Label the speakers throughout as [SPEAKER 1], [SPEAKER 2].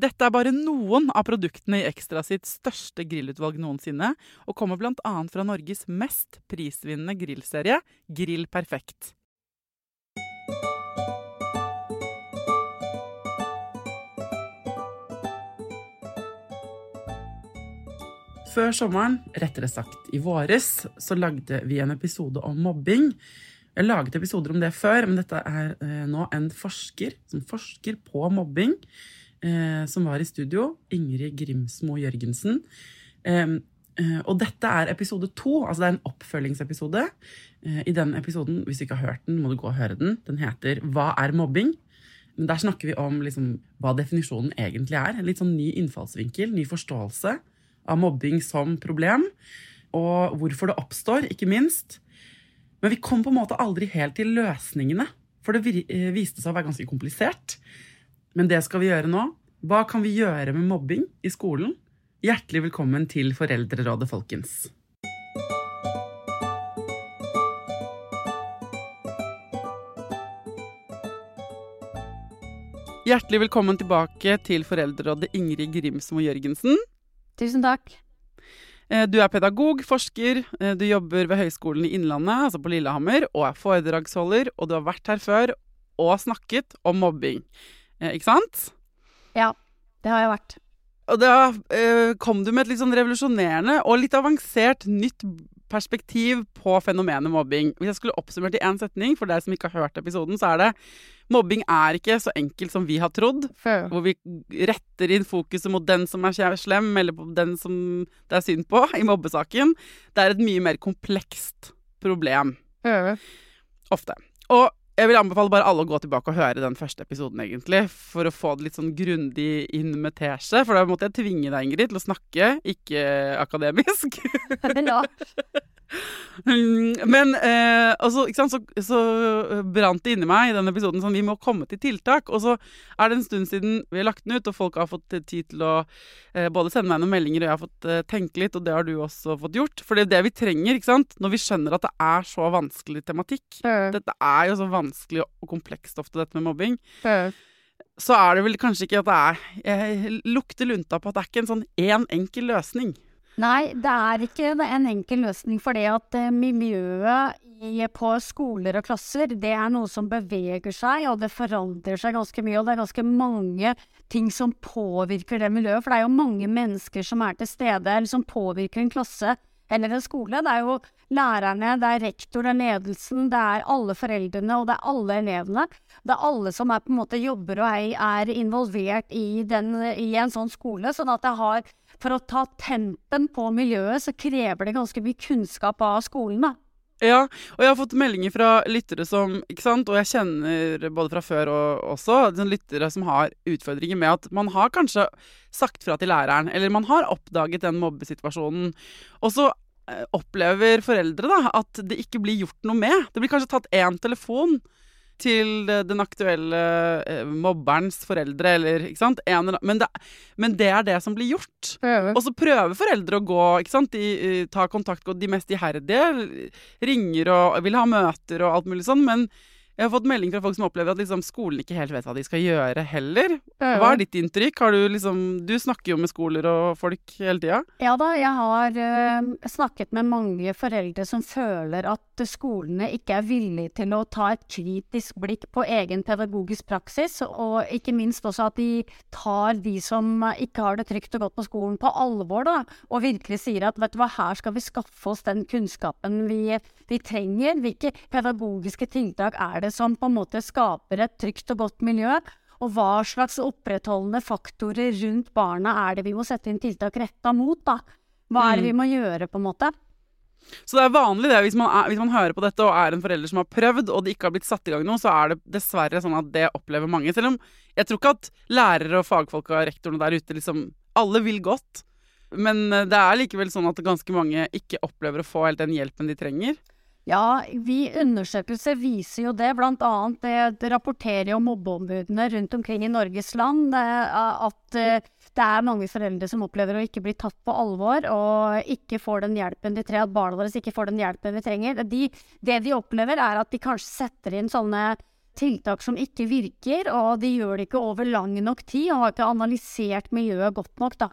[SPEAKER 1] Dette er bare noen av produktene i Ekstra sitt største grillutvalg noensinne, og kommer bl.a. fra Norges mest prisvinnende grillserie, Grill Perfekt. Før sommeren, rettere sagt i våres, så lagde vi en episode om mobbing. Jeg har laget episoder om det før, men dette er eh, nå en forsker som forsker på mobbing, eh, som var i studio. Ingrid Grimsmo Jørgensen. Eh, og dette er episode to, altså det er en oppfølgingsepisode. Eh, I den episoden, hvis du ikke har hørt den, må du gå og høre den. Den heter Hva er mobbing? Men der snakker vi om liksom, hva definisjonen egentlig er. En litt sånn ny innfallsvinkel, ny forståelse av mobbing som problem. Og hvorfor det oppstår, ikke minst. Men vi kom på en måte aldri helt til løsningene. For det eh, viste seg å være ganske komplisert. Men det skal vi gjøre nå. Hva kan vi gjøre med mobbing i skolen? Hjertelig velkommen til Foreldrerådet, folkens. Hjertelig velkommen tilbake til Foreldrerådet, Ingrid Grimsmo Jørgensen.
[SPEAKER 2] Tusen takk.
[SPEAKER 1] Eh, Du er pedagog, forsker, eh, du jobber ved Høgskolen i Innlandet, altså på Lillehammer, og er foredragsholder, og du har vært her før og snakket om mobbing. Eh, Ikke sant?
[SPEAKER 2] Ja, det har jeg vært.
[SPEAKER 1] Og da eh, kom du med et litt sånn revolusjonerende og litt avansert nytt perspektiv på fenomenet mobbing. Hvis jeg skulle oppsummert i én setning, for deg som ikke har hørt episoden, så er det mobbing er ikke så enkelt som vi har trodd.
[SPEAKER 2] Før.
[SPEAKER 1] Hvor vi retter inn fokuset mot den som er slem, eller på den som det er synd på, i mobbesaken. Det er et mye mer komplekst problem.
[SPEAKER 2] Før.
[SPEAKER 1] Ofte. Og jeg vil anbefale bare alle å gå tilbake og høre den første episoden, egentlig, for å få det litt sånn grundig inn med teskje. For da måtte jeg tvinge deg, Ingrid, til å snakke, ikke akademisk.
[SPEAKER 2] Ja.
[SPEAKER 1] Men eh, altså, sant, så, så brant det inni meg i den episoden sånn vi må komme til tiltak. Og så er det en stund siden vi har lagt den ut, og folk har fått eh, tid til å eh, både sende meg noen meldinger, og jeg har fått eh, tenke litt, og det har du også fått gjort. For det er det vi trenger, ikke sant, når vi skjønner at det er så vanskelig tematikk.
[SPEAKER 2] Før.
[SPEAKER 1] Dette er jo så vanskelig og komplekst ofte, dette med mobbing.
[SPEAKER 2] Før.
[SPEAKER 1] Så er det vel kanskje ikke at det er Jeg lukter lunta på at det er ikke en sånn én enkel løsning.
[SPEAKER 2] Nei, det er ikke en enkel løsning, for det at eh, miljøet på skoler og klasser, det er noe som beveger seg, og det forandrer seg ganske mye, og det er ganske mange ting som påvirker det miljøet, for det er jo mange mennesker som er til stede, eller som påvirker en klasse eller en skole. Det er jo lærerne, det er rektor, det er ledelsen, det er alle foreldrene, og det er alle elevene. Det er alle som er på en måte jobber og er, er involvert i, den, i en sånn skole. Sånn at det har For å ta tempen på miljøet, så krever det ganske mye kunnskap av skolen, da.
[SPEAKER 1] Ja, og jeg har fått meldinger fra lyttere som Ikke sant, og jeg kjenner både fra før og også sånn lyttere som har utfordringer med at man har kanskje sagt fra til læreren, eller man har oppdaget den mobbesituasjonen, og så eh, opplever foreldre da, at det ikke blir gjort noe med. Det blir kanskje tatt én telefon til den aktuelle eh, mobberens foreldre, eller ikke sant. En, eller annen- men, det, men det er det som blir gjort. Og så prøver foreldre å gå, ikke sant. De eh, tar kontakt, de mest iherdige ringer og vil ha møter og alt mulig sånn. Men jeg har fått melding fra folk som opplever at liksom, skolen ikke helt vet hva de skal gjøre heller. Hva er ditt inntrykk? Har du, liksom, du snakker jo med skoler og folk hele tida.
[SPEAKER 2] Ja da, jeg har uh, snakket med mange foreldre som føler at skolene ikke er villige til å ta et kritisk blikk på egen pedagogisk praksis, og ikke minst også at de tar de som ikke har det trygt og godt på skolen, på alvor, da, og virkelig sier at vet du hva, her skal vi skaffe oss den kunnskapen vi, vi trenger. Hvilke pedagogiske tiltak er det som på en måte skaper et trygt og godt miljø? Og hva slags opprettholdende faktorer rundt barna er det vi må sette inn tiltak retta mot, da? Hva er det vi må gjøre, på en måte?
[SPEAKER 1] Så det er vanlig det, hvis man, er, hvis man hører på dette og er en forelder som har prøvd, og det ikke har blitt satt i gang noe, så er det dessverre sånn at det opplever mange. Selv om jeg tror ikke at lærere og fagfolk og rektorene der ute liksom Alle vil godt. Men det er likevel sånn at ganske mange ikke opplever å få helt den hjelpen de trenger.
[SPEAKER 2] Ja, vi undersøkelser viser jo det. Blant annet det, det rapporterer jo mobbeombudene rundt omkring i Norges land er at eh, det er mange foreldre som opplever å ikke bli tatt på alvor og ikke får den hjelpen de trenger, at barna deres ikke får den hjelpen de trenger. De, det de opplever, er at de kanskje setter inn sånne tiltak som ikke virker, og de gjør det ikke over lang nok tid og har ikke analysert miljøet godt nok, da.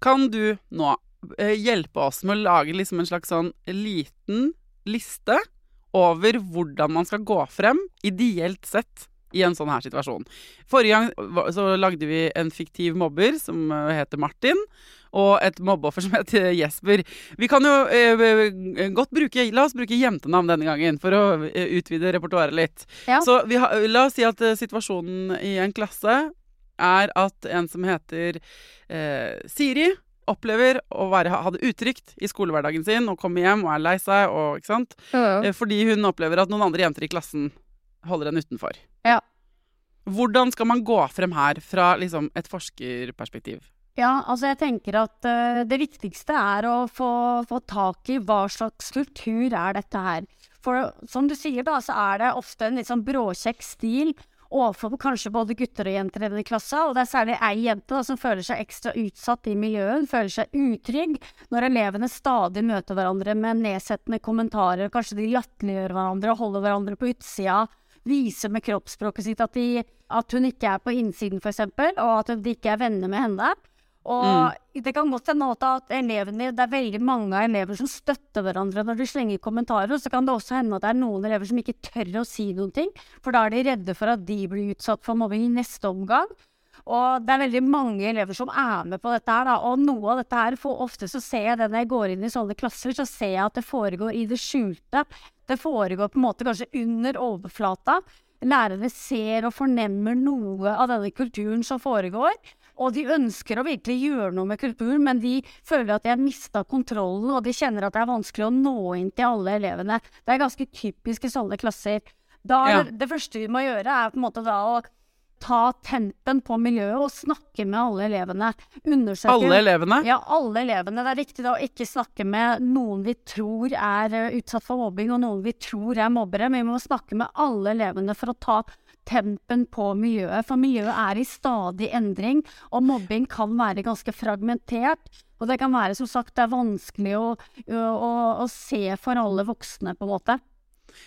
[SPEAKER 1] Kan du nå eh, hjelpe oss med å lage liksom en slags sånn liten liste over hvordan man skal gå frem, ideelt sett, i en sånn her situasjon? Forrige gang så lagde vi en fiktiv mobber som eh, heter Martin, og et mobbeoffer som heter Jesper. Vi kan jo eh, eh, godt bruke La oss bruke jentenavn denne gangen, for å eh, utvide repertoaret litt.
[SPEAKER 2] Ja.
[SPEAKER 1] Så vi har, la oss si at situasjonen i en klasse er at en som heter eh, Siri, opplever å være, ha det utrygt i skolehverdagen sin og komme hjem og er lei seg, og, ikke sant? Ja. fordi hun opplever at noen andre jenter i klassen holder henne utenfor.
[SPEAKER 2] Ja.
[SPEAKER 1] Hvordan skal man gå frem her fra liksom, et forskerperspektiv?
[SPEAKER 2] Ja, altså jeg tenker at uh, det viktigste er å få, få tak i hva slags kultur er dette her. For som du sier da, så er det ofte en litt sånn bråkjekk stil overfor kanskje både gutter og jenter i denne klassa, og det er særlig ei jente da, som føler seg ekstra utsatt i miljøet, hun føler seg utrygg når elevene stadig møter hverandre med nedsettende kommentarer, kanskje de latterliggjør hverandre og holder hverandre på utsida, viser med kroppsspråket sitt at, de, at hun ikke er på innsiden for eksempel, og at de ikke er venner med henne. Og det kan godt hende at elevene, det er veldig mange elever som støtter hverandre når de slenger kommentarer, og så kan det også hende at det er noen elever som ikke tør å si noen ting, for da er de redde for at de blir utsatt for mobbing i neste omgang. Og det er veldig mange elever som er med på dette her, da. Og noe av dette her, for ofte så ser jeg det når jeg går inn i sånne klasser, så ser jeg at det foregår i det skjulte. Det foregår på en måte kanskje under overflata. Lærere ser og fornemmer noe av denne kulturen som foregår. Og de ønsker å virkelig gjøre noe med kulturen, men de føler at de har mista kontrollen, og de kjenner at det er vanskelig å nå inn til alle elevene. Det er ganske typisk i sånne klasser. Da
[SPEAKER 1] Ja.
[SPEAKER 2] det, første vi må gjøre, er på en måte da å ta tempen på miljøet og snakke med alle elevene. Undersøke
[SPEAKER 1] Alle elevene?
[SPEAKER 2] Ja, alle elevene. Det er viktig å ikke snakke med noen vi tror er utsatt for mobbing, og noen vi tror er mobbere, men vi må snakke med alle elevene for å ta tempen på miljøet. For miljøet er i stadig endring, og mobbing kan være ganske fragmentert. Og det kan være, som sagt, det er vanskelig å, å, å, se for alle voksne, på en måte.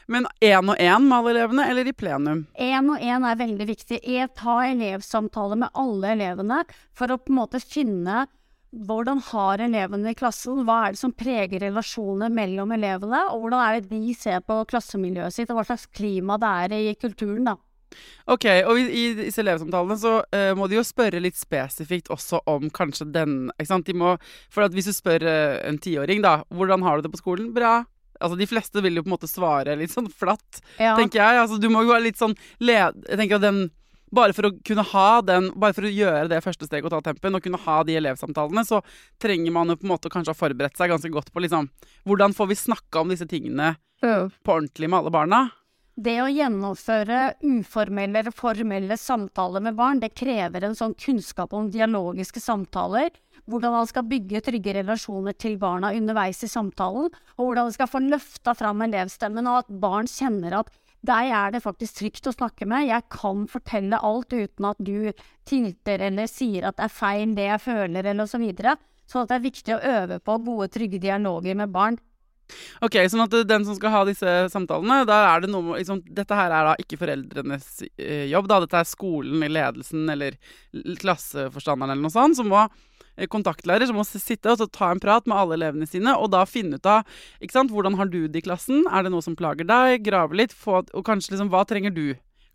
[SPEAKER 1] Men én og én med alle elevene, eller i plenum?
[SPEAKER 2] Én og én er veldig viktig. Jeg tar elevsamtale med alle elevene for å på en måte finne hvordan har elevene i klassen, hva er det som preger relasjonene mellom elevene, og hvordan er det de ser på klassemiljøet sitt, og hva slags klima det er i kulturen, da.
[SPEAKER 1] Ok, og i, i disse elevsamtalene så uh, må de jo spørre litt spesifikt også om kanskje den ikke sant? De må, For hvis du spør uh, en tiåring, da, hvordan har du det på skolen? Bra. Altså De fleste vil jo på en måte svare litt sånn flatt,
[SPEAKER 2] Ja.
[SPEAKER 1] tenker jeg. Altså Du må jo være litt sånn led... Jeg tenker at den bare for å kunne ha den, bare for å gjøre det første steget og ta tempen, og kunne ha de elevsamtalene, så trenger man jo på en måte kanskje ha forberedt seg ganske godt på liksom Hvordan får vi snakka om disse tingene på ordentlig med alle barna?
[SPEAKER 2] Det å gjennomføre uformelle eller formelle samtaler med barn, det krever en sånn kunnskap om dialogiske samtaler. hvordan man skal bygge trygge relasjoner til barna underveis i samtalen, og hvordan man skal få løfta fram elevstemmen, og at barn kjenner at deg er det faktisk trygt å snakke med. Jeg kan fortelle alt uten at du tilter eller sier at det er feil det jeg føler, eller så videre. Så det er viktig å øve på gode, trygge dialoger med barn.
[SPEAKER 1] Ok, sånn at den som skal ha disse samtalene, da er det noe liksom, Dette her er da ikke foreldrenes eh, jobb, da. Dette er skolen, ledelsen eller klasseforstanderen eller noe sånt, som må eh, kontaktlærer som må sitte og ta en prat med alle elevene sine, og da finne ut av ikke sant, hvordan har du det i klassen, er det noe som plager deg, grave litt, få, og kanskje liksom hva trenger du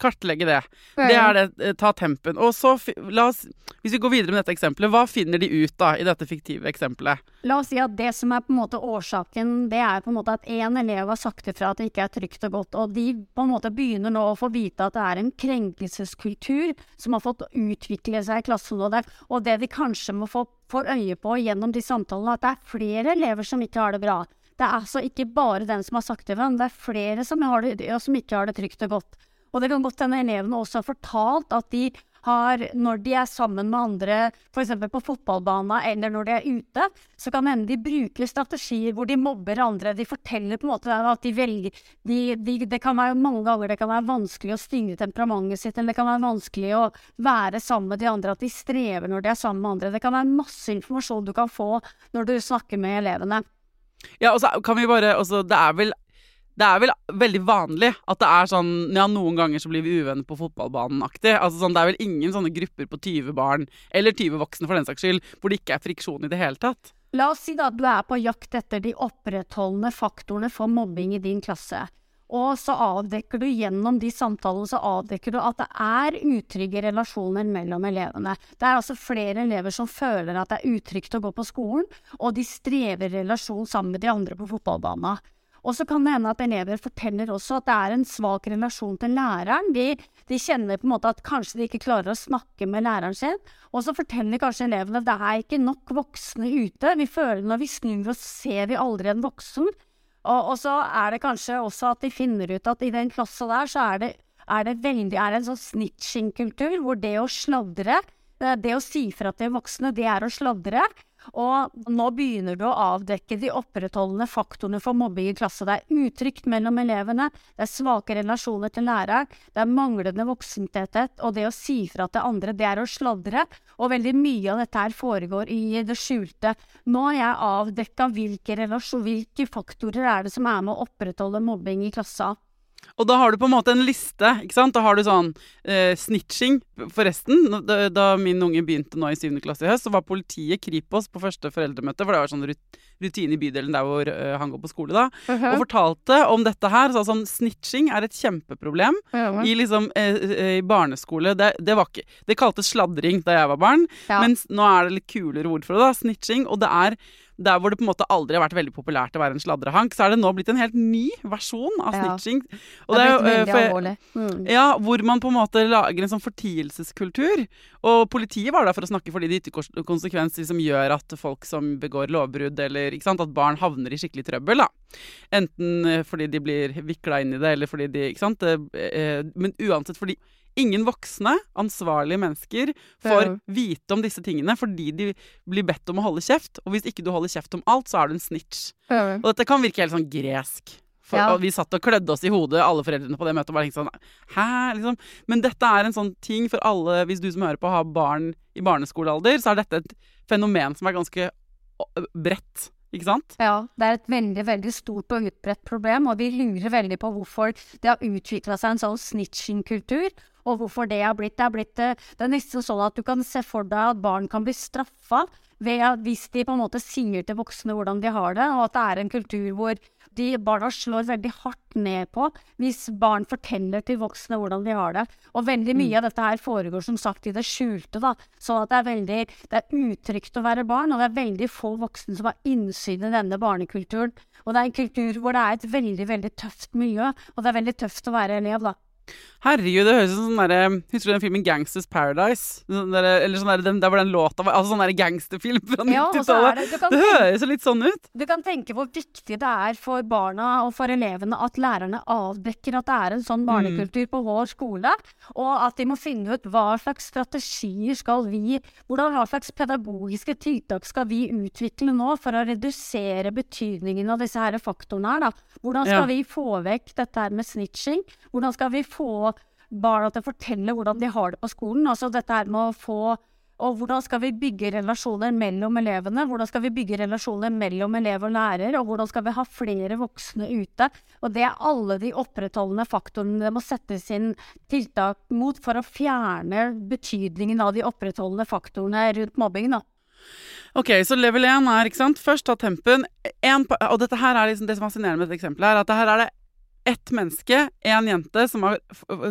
[SPEAKER 1] Kartlegge det. Det er det. Eh, ta tempen. Og så, la oss Hvis vi går videre med dette eksempelet, hva finner de ut da i dette fiktive eksempelet?
[SPEAKER 2] La oss si at det som er på en måte årsaken, det er på en måte at én elev har sagt ifra at det ikke er trygt og godt, og de på en måte begynner nå å få vite at det er en krenkelseskultur som har fått utvikle seg i klasseområdet, og det de kanskje må få får øye på gjennom de samtalene, at det er flere elever som ikke har det bra. Det er altså ikke bare den som har sagt det, men det er flere som, det, som ikke har det trygt og godt. Og det kan godt hende elevene også har fortalt at de har, når de er sammen med andre, f.eks. på fotballbanen eller når de er ute, så kan hende de bruker strategier hvor de mobber andre. De forteller på en måte at de velger de, de, Det kan være mange ganger det kan være vanskelig å styre temperamentet sitt, eller det kan være vanskelig å være sammen med de andre, at de strever når de er sammen med andre. Det kan være masse informasjon du kan få når du snakker med elevene.
[SPEAKER 1] Ja, og så kan vi bare også, Det er vel det er vel veldig vanlig at det er sånn Ja, noen ganger så blir vi uvenner på fotballbanen-aktig. Altså sånn, Det er vel ingen sånne grupper på 20 barn, eller 20 voksne for den saks skyld, hvor det ikke er friksjon i det hele tatt.
[SPEAKER 2] La oss si da at du er på jakt etter de opprettholdende faktorene for mobbing i din klasse. Og så avdekker du gjennom de samtalene så avdekker du at det er utrygge relasjoner mellom elevene. Det er altså flere elever som føler at det er utrygt å gå på skolen, og de strever relasjon sammen med de andre på fotballbanen. Og så kan det hende at elever forteller også at det er en svak relasjon til læreren. De, de, kjenner på en måte at kanskje de ikke klarer å snakke med læreren sin. Og så forteller kanskje elevene at det er ikke nok voksne ute. Vi føler Når vi snur oss, ser vi aldri en voksen. Og, og, så er det kanskje også at de finner ut at i den klassa der så er det, er det veldig er det en sånn snitching-kultur, hvor det å sladre det å si fra til voksne, det er å sladre. Og nå begynner du å avdekke de opprettholdende faktorene for mobbing i klasse. Det er utrygt mellom elevene, det er svake relasjoner til læreren, det er manglende voksentetthet, og det å si fra til andre, det er å sladre. Og veldig mye av dette her foregår i det skjulte. Nå har jeg avdekka hvilke, hvilke faktorer er det som er med å opprettholde mobbing i klassa.
[SPEAKER 1] Og da har du på en måte en liste. ikke sant? Da har du sånn eh, snitching. Forresten, da, da, min unge begynte nå i 7. klasse i høst, så var politiet Kripos på første foreldremøte, for det var sånn rutine i bydelen der hvor uh, han går på skole, da, uh -huh. og fortalte om dette her. Så sånn, snitching er et kjempeproblem uh -huh. i liksom eh, i barneskole. Det, det, var ikke Det kaltes sladring da jeg var barn, ja. mens nå er det litt kulere ord for det, da. Snitching. Og det er der hvor det på en måte aldri har vært veldig populært å være en sladrehank, så er det nå blitt en helt ny versjon av snitching.
[SPEAKER 2] Og det er blitt veldig alvorlig.
[SPEAKER 1] Mm. Ja, hvor man på en måte lager en sånn fortielseskultur. Og politiet var der for å snakke fordi det ytter konsekvens som gjør at folk som begår lovbrudd, eller ikke sant, at barn havner i skikkelig trøbbel, da. Enten eh, fordi de blir vikla inn i det, eller fordi de Ikke sant. Eh, eh, men uansett fordi ingen voksne, ansvarlige mennesker får vite om disse tingene fordi de blir bedt om å holde kjeft. Og hvis ikke du holder kjeft om alt, så er du en snitch. Og dette kan virke helt sånn gresk. For, ja. Vi satt og klødde oss i hodet, alle foreldrene på det møtet. og bare sånn, Hæ? Liksom. Men dette er en sånn ting for alle Hvis du som hører på, har barn i barneskolealder, så er dette et fenomen som er ganske bredt. Ikke sant?
[SPEAKER 2] Ja, det er et veldig veldig stort og utbredt problem, og vi lurer veldig på hvorfor det har utvikla seg en sånn snitching-kultur, og hvorfor det har blitt. Det, har blitt, eh, det er nesten sånn at du kan se for deg at barn kan bli straffa hvis de på en måte sier til voksne hvordan de har det, og at det er en kultur hvor de barna slår veldig hardt ned på hvis barn forteller til voksne hvordan de har det. Og veldig mye mm. av dette her foregår som sagt i det skjulte, da. Så at det er veldig det er utrygt å være barn, og det er veldig få voksne som har innsyn i denne barnekulturen. Og det er en kultur hvor det er et veldig, veldig tøft miljø, og det er veldig tøft å være elev, da.
[SPEAKER 1] Herregud, det høres ut som sånn derre Husker du den filmen Gangsters Paradise? Sånn der, eller sånn der, den, der hvor den låta var Altså sånn derre gangsterfilm fra
[SPEAKER 2] Ja, og så er
[SPEAKER 1] 90-tallet.
[SPEAKER 2] det-
[SPEAKER 1] det høres jo litt sånn ut.
[SPEAKER 2] Du kan tenke hvor viktig det er for barna og for elevene at lærerne avdekker at det er en sånn barnekultur på vår skole, og at de må finne ut hva slags strategier skal vi Hvordan hva slags pedagogiske tiltak skal vi utvikle nå for å redusere betydningen av disse her faktorene her, da. Hvordan skal
[SPEAKER 1] Ja.
[SPEAKER 2] vi få vekk dette her med snitching? Hvordan skal vi få barna til å fortelle hvordan de har det på skolen? Altså dette her med å få og hvordan skal vi bygge relasjoner mellom elevene? Hvordan skal vi bygge relasjoner mellom elev og lærer? Og hvordan skal vi ha flere voksne ute? Og det er alle de opprettholdende faktorene det må settes inn tiltak mot for å fjerne betydningen av de opprettholdende faktorene rundt mobbing. Da.
[SPEAKER 1] Ok, så level 1 er, ikke sant, først ta tempen. En, og dette her er liksom det som fascinerer med dette eksempelet, er at det her er det ett menneske, en jente, som har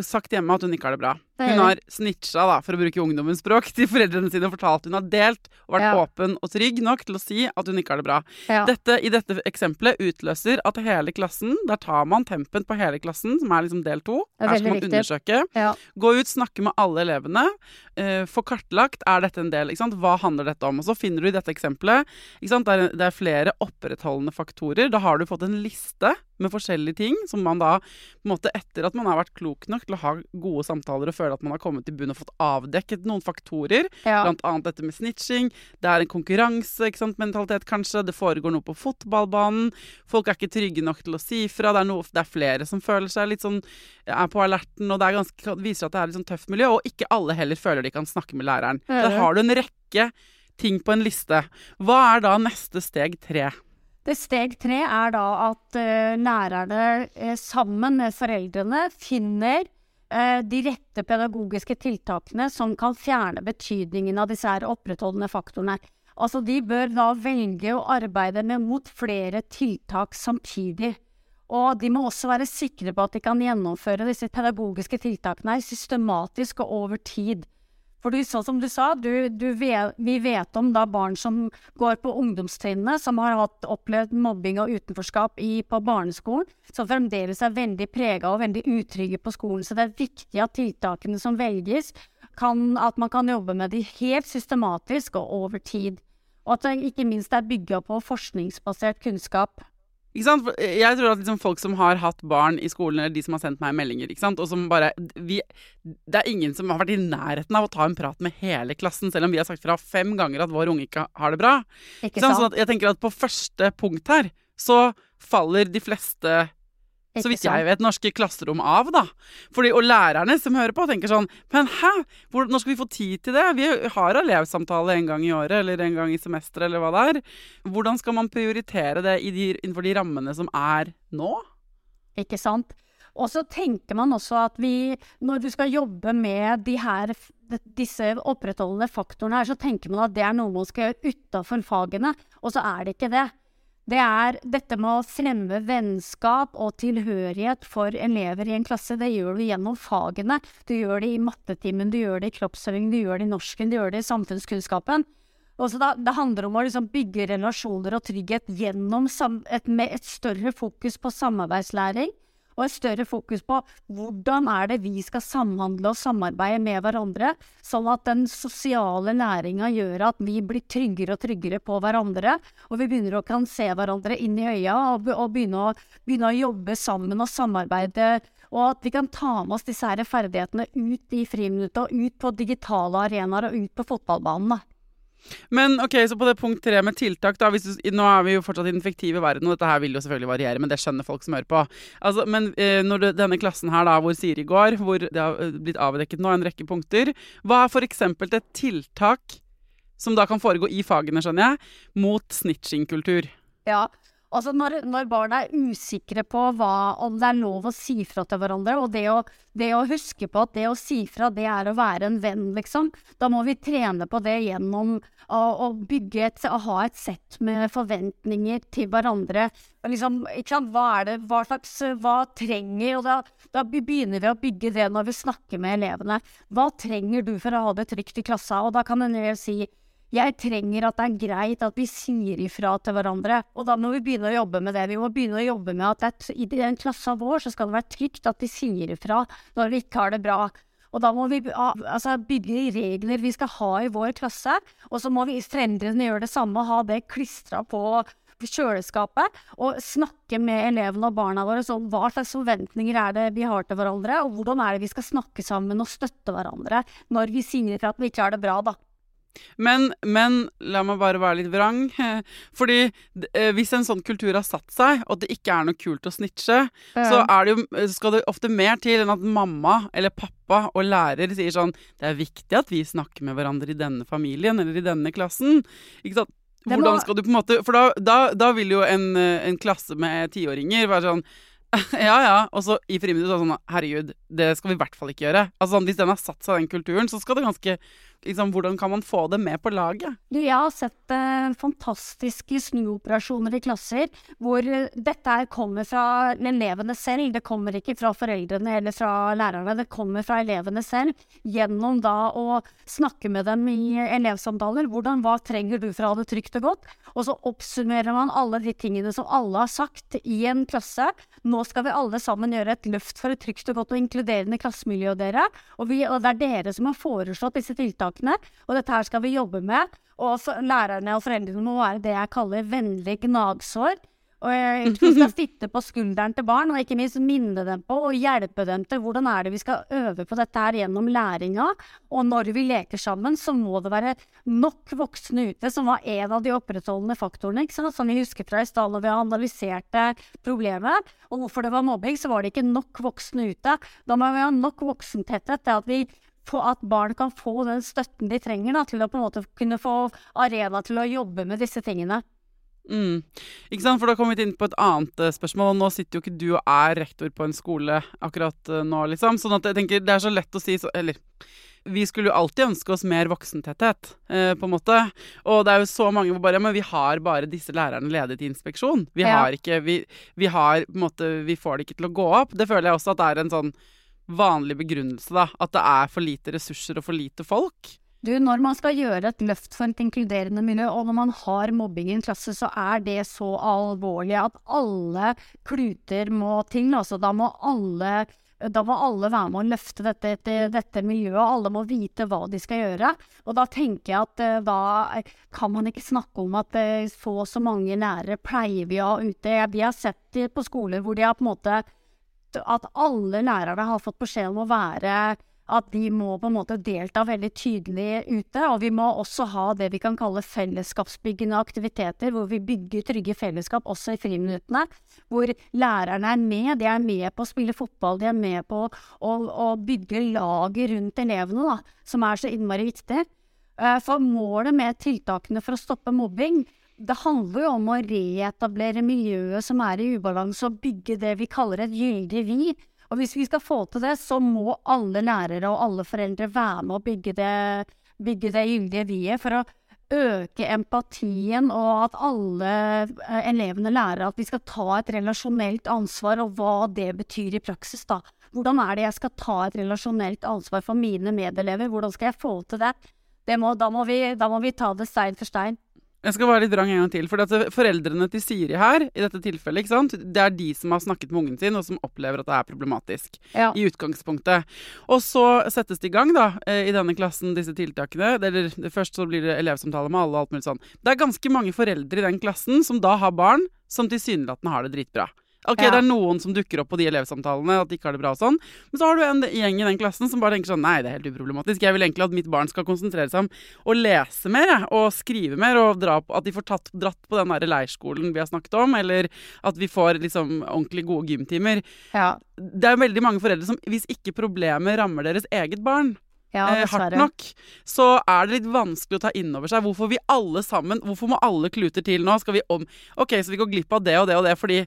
[SPEAKER 1] sagt hjemme at hun ikke har det bra. Hun har snitcha, da, for å bruke ungdommens språk, til foreldrene sine og fortalt hun har delt og vært
[SPEAKER 2] Ja.
[SPEAKER 1] åpen og trygg nok til å si at hun ikke har det bra.
[SPEAKER 2] Ja.
[SPEAKER 1] Dette, I dette eksempelet utløser at hele klassen, der tar man tempen på hele klassen, som er liksom del to.
[SPEAKER 2] Er
[SPEAKER 1] Her skal man
[SPEAKER 2] riktig.
[SPEAKER 1] undersøke.
[SPEAKER 2] Ja.
[SPEAKER 1] Gå ut, snakke med alle elevene. uh, få kartlagt er dette en del. Hva handler dette om? Og så finner du i dette eksempelet sant? Det, er, er flere opprettholdende faktorer. Da har du fått en liste med forskjellige ting som man da på en måte etter at man har vært klok nok til å ha gode samtaler og føle at man har kommet i bunn og fått avdekket noen faktorer,
[SPEAKER 2] Ja.
[SPEAKER 1] blant annet dette med snitching. Det er en konkurranse, ikke sant, mentalitet kanskje. Det foregår noe på fotballbanen. Folk er ikke trygge nok til å si fra. Det er, noe, det er flere som føler seg litt sånn er på alerten, og det er ganske, viser at det er et sånn tøft miljø. Og ikke alle heller føler de kan snakke med læreren. Så der har du en rekke ting på en liste. Hva er da neste steg tre?
[SPEAKER 2] Det steg tre er da at uh, lærerne uh, sammen med foreldrene finner de rette pedagogiske tiltakene som kan fjerne betydningen av disse her opprettholdende faktorene. Altså De bør da velge å arbeide med mot flere tiltak samtidig. Og de må også være sikre på at de kan gjennomføre disse pedagogiske tiltakene systematisk og over tid. For du, sånn som du sa, du, du vet, vi vet om da barn som går på ungdomstrinnet, som har hatt, opplevd mobbing og utenforskap i, på barneskolen, som fremdeles er veldig prega og veldig utrygge på skolen. Så det er viktig at tiltakene som velges, kan, at man kan jobbe med de helt systematisk og over tid. Og at det ikke minst er bygga på forskningsbasert kunnskap.
[SPEAKER 1] Sant? Jeg tror at liksom folk som har hatt barn i skolen, eller de som har sendt meg meldinger, og som bare vi, Det er ingen som har vært i nærheten av å ta en prat med hele klassen, selv om vi har sagt fra fem ganger at vår unge ikke har det bra.
[SPEAKER 2] Ikke
[SPEAKER 1] sant? Sånn at jeg tenker at på første punkt her, så faller de fleste så vidt jeg vet, norske klasserom av, da. Fordi, og lærerne som hører på, tenker sånn Men hæ? Hvor, når skal vi få tid til det? Vi har elevsamtale en gang i året, eller en gang i semesteret, eller hva det er. Hvordan skal man prioritere det i de, innenfor de rammene som er nå?
[SPEAKER 2] Ikke sant? Og så tenker man også at vi, når du skal jobbe med de her, disse opprettholdende faktorene her, så tenker man at det er noe man skal gjøre utafor fagene, og så er det ikke det. Det er dette med å fremme vennskap og tilhørighet for elever i en klasse. Det gjør du gjennom fagene. Du gjør det i mattetimen, du gjør det i kroppsøving, du gjør det i norsken, du gjør det i samfunnskunnskapen. Da, det handler om å liksom bygge relasjoner og trygghet gjennom et, med et større fokus på samarbeidslæring. Og et større fokus på hvordan er det vi skal samhandle og samarbeide med hverandre, sånn at den sosiale læringa gjør at vi blir tryggere og tryggere på hverandre, og vi begynner å kan se hverandre inn i øya og, og begynne, å, begynne å jobbe sammen og samarbeide. Og at vi kan ta med oss disse her ferdighetene ut i friminuttet og ut på digitale arenaer og ut på fotballbanen.
[SPEAKER 1] Men ok, så på det punkt tre med tiltak, da. Du, nå er vi jo fortsatt i den fiktive verden, og dette her vil jo selvfølgelig variere, men det skjønner folk som hører på. Altså, men eh, når du, denne klassen her, da, hvor Siri går, hvor det har eh, blitt avdekket nå en rekke punkter, hva er eksempel et tiltak som da kan foregå i fagene, skjønner jeg, mot snitching-kultur?
[SPEAKER 2] Ja, altså når, når barn er usikre på hva, om det er lov å si fra til hverandre, og det å, det å huske på at det å si fra, det er å være en venn, liksom. Da må vi trene på det gjennom å, å bygge et, å ha et sett med forventninger til hverandre. Liksom, hva er det, hva slags, hva trenger, og da, da begynner vi å bygge det når vi snakker med elevene. Hva trenger du for å ha det trygt i klassa? Og da kan en elev si, Jeg trenger at det er greit at vi sier ifra til hverandre. Og da må vi begynne å jobbe med det. Vi må begynne å jobbe med at i den klassa vår så skal det være trygt at vi sier ifra når vi ikke har det bra. Og da må vi altså, bygge regler vi skal ha i vår klasse. Og så må vi foreldrene gjøre det samme, ha det klistra på kjøleskapet. Og snakke med elevene og barna våre om hva slags forventninger er det vi har til hverandre, og hvordan er det vi skal snakke sammen og støtte hverandre når vi sier at vi ikke har det bra, da.
[SPEAKER 1] Men, men, la meg bare være litt vrang. Fordi eh, hvis en sånn kultur har satt seg, og det ikke er noe kult å snitche, ja. så det jo, skal det ofte mer til enn at mamma eller pappa og lærer sier sånn Det er viktig at vi snakker med hverandre i denne familien eller i denne klassen. Ikke sant? Hvordan skal du på en måte For da, da, da vil jo en, en klasse med tiåringer være sånn ja, ja. Og så i friminuttet sånn Herregud, det skal vi i hvert fall ikke gjøre. Altså Hvis den har satt seg, den kulturen, så skal det ganske liksom, Hvordan kan man få det med på laget?
[SPEAKER 2] Du, jeg har sett eh, fantastiske snuoperasjoner i klasser hvor eh, dette kommer fra elevene selv. Det kommer ikke fra foreldrene eller fra lærerne, det kommer fra elevene selv. Gjennom da å snakke med dem i elevsamtaler. Hvordan, hva trenger du for å ha det trygt og godt? Og så oppsummerer man alle de tingene som alle har sagt i en klasse. Nå skal vi alle sammen gjøre et løft for et trygt og godt og inkluderende klassemiljø, dere. Og, vi, og det er dere som har foreslått disse tiltakene tiltakene. Og dette her skal vi jobbe med. Og lærerne og foreldrene må være det jeg kaller vennlig gnagsår. Og vi skal sitte på skulderen til barn, og ikke minst minne dem på og hjelpe dem til hvordan er det vi skal øve på dette her gjennom læringa. Og når vi leker sammen, så må det være nok voksne ute, som var en av de opprettholdende faktorene. Som vi husker fra i stad når vi analyserte analysert problemet, og hvorfor det var mobbing, så var det ikke nok voksne ute. Da må vi ha nok voksentetthet til at vi at barn kan få den støtten de trenger da, til å på en måte kunne få arena til å jobbe med disse tingene.
[SPEAKER 1] Mm. Ikke sant, for Da kom vi inn på et annet uh, spørsmål. Nå sitter jo ikke du og er rektor på en skole akkurat uh, nå, liksom. Sånn at jeg tenker det er så lett å si så, Eller vi skulle jo alltid ønske oss mer voksentetthet, eh, på en måte. Og det er jo så mange hvor bare Men vi har bare disse lærerne ledet i inspeksjon. Vi ja. har ikke vi, vi har på en måte Vi får det ikke til å gå opp. Det føler jeg også at det er en sånn vanlig begrunnelse, da? At det er for lite ressurser og for lite folk?
[SPEAKER 2] Du, når man skal gjøre et løft for et inkluderende miljø, og når man har mobbing i en klasse, så er det så alvorlig at alle kluter må til. Altså, da må alle da må alle være med å løfte dette, dette, dette, miljøet. Alle må vite hva de skal gjøre. Og da tenker jeg at uh, da kan man ikke snakke om at få så og mange lærere pleier vi å ha ute. Vi har sett på skoler hvor de har på en måte at alle lærere har fått beskjed om å være at de må på en måte delta veldig tydelig ute. Og vi må også ha det vi kan kalle fellesskapsbyggende aktiviteter, hvor vi bygger trygge fellesskap også i friminuttene. Hvor lærerne er med. De er med på å spille fotball, de er med på å, å bygge laget rundt elevene, da, som er så innmari viktig. Eh, for målet med tiltakene for å stoppe mobbing det handler jo om å reetablere miljøet som er i ubalanse, og bygge det vi kaller et gyldig vi. Og hvis vi skal få til det, så må alle lærere og alle foreldre være med å bygge det, bygge det gyldige vi-et for å øke empatien, og at alle eh, elevene lærer at vi skal ta et relasjonelt ansvar, og hva det betyr i praksis, da. Hvordan er det jeg skal ta et relasjonelt ansvar for mine medelever? Hvordan skal jeg få til det? det må, da, må vi, da må vi ta det stein for stein.
[SPEAKER 1] Jeg skal være litt drang en gang til. For foreldrene til Siri her, i dette tilfellet, ikke sant? det er de som har snakket med ungen sin, og som opplever at det er problematisk. Ja. I utgangspunktet. Og så settes det i gang, da, eh, i denne klassen, disse tiltakene. Eller først så blir det elevsamtale med alle og alt mulig sånn. Det er ganske mange foreldre i den klassen som da har barn som tilsynelatende har det dritbra. Ok, ja. det er noen som dukker opp på de elevsamtalene, at de ikke har det bra og sånn. Men så har du en gjeng i den klassen som bare tenker sånn Nei, det er helt uproblematisk. Jeg vil egentlig at mitt barn skal konsentrere seg om å lese mer og skrive mer, og dra på, at de får tatt, dratt på den der leirskolen vi har snakket om, eller at vi får liksom ordentlig gode gymtimer. Ja. Det er veldig mange foreldre som, hvis ikke problemet rammer deres eget barn, ja, eh, hardt nok, så er det litt vanskelig å ta inn over seg hvorfor vi alle sammen Hvorfor må alle kluter til nå? Skal vi om OK, så vi går glipp av det og det og det fordi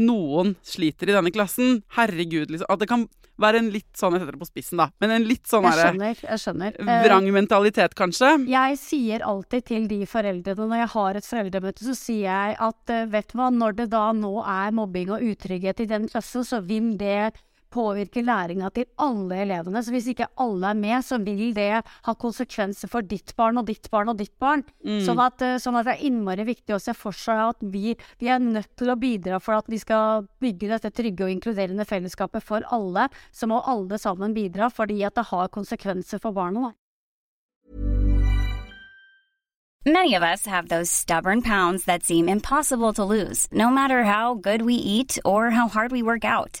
[SPEAKER 1] noen sliter i denne klassen. Herregud, liksom. At det kan være en litt sånn Jeg setter det på spissen, da. Men en litt sånn
[SPEAKER 2] jeg skjønner, jeg skjønner.
[SPEAKER 1] vrang mentalitet, kanskje.
[SPEAKER 2] Jeg sier alltid til de foreldrene når jeg har et foreldremøte, så sier jeg at vet du hva, når det da nå er mobbing og utrygghet i den klassen, så vil det påvirker læringa til alle elevene. Så hvis ikke alle er med, så vil det ha konsekvenser for ditt barn og ditt barn og ditt barn. Mm. Sånn, at, eh, sånn, at, det er innmari viktig å se for seg at vi, vi, er nødt til å bidra for at vi skal bygge dette trygge og inkluderende fellesskapet for alle. Så må alle sammen bidra, fordi at det har konsekvenser for barna.
[SPEAKER 3] Many of us have those stubborn pounds that seem impossible to lose, no matter how good we eat or how hard we work out.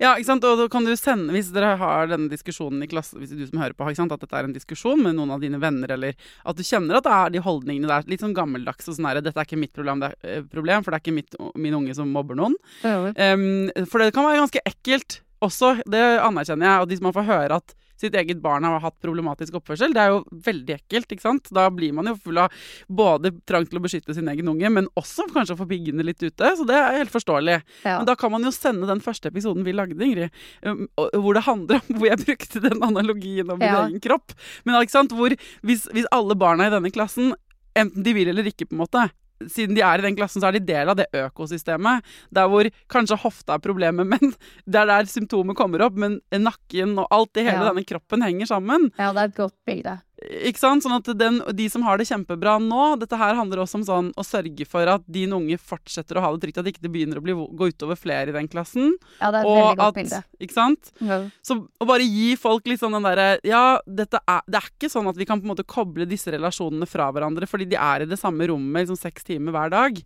[SPEAKER 1] Ja, ikke sant? og da kan du sende, Hvis dere har denne diskusjonen i klassen, hvis du som hører på, ikke sant? at dette er en diskusjon med noen av dine venner, eller at du kjenner at det er de holdningene der, litt sånn gammeldags og sånn her, dette er ikke mitt problem, det er, eh, problem, for det er ikke mitt, min unge som mobber noen. Um, for det kan være ganske ekkelt også, det anerkjenner jeg. Og de som man får høre at sitt eget barn har hatt problematisk oppførsel. Det er jo veldig ekkelt, ikke sant. Da blir man jo full av både trang til å beskytte sin egen unge, men også kanskje å få piggene litt ute. Så det er helt forståelig. Ja. Men da kan man jo sende den første episoden vi lagde, Ingrid, um, hvor det handler om Hvor jeg brukte den analogien om min ja. egen kropp. Men ikke sant, hvor hvis, hvis alle barna i denne klassen enten de vil eller ikke, på en måte, siden de er i den klassen, så er de del av det økosystemet. Der hvor kanskje hofta er problemet, men det er der symptomet kommer opp. Men nakken og alt i hele ja. denne kroppen henger sammen.
[SPEAKER 2] Ja, det er et godt bilde.
[SPEAKER 1] Ikke sant? Sånn at den, de som har det kjempebra nå Dette her handler også om sånn å sørge for at din unge fortsetter å ha det trygt. At det ikke begynner å bli, gå utover flere i den klassen.
[SPEAKER 2] Ja, det er et veldig godt at, bilde.
[SPEAKER 1] Ikke sant? Ja. Så å bare gi folk litt sånn den derre Ja, dette er, det er ikke sånn at vi kan på en måte koble disse relasjonene fra hverandre, fordi de er i det samme rommet liksom seks timer hver dag.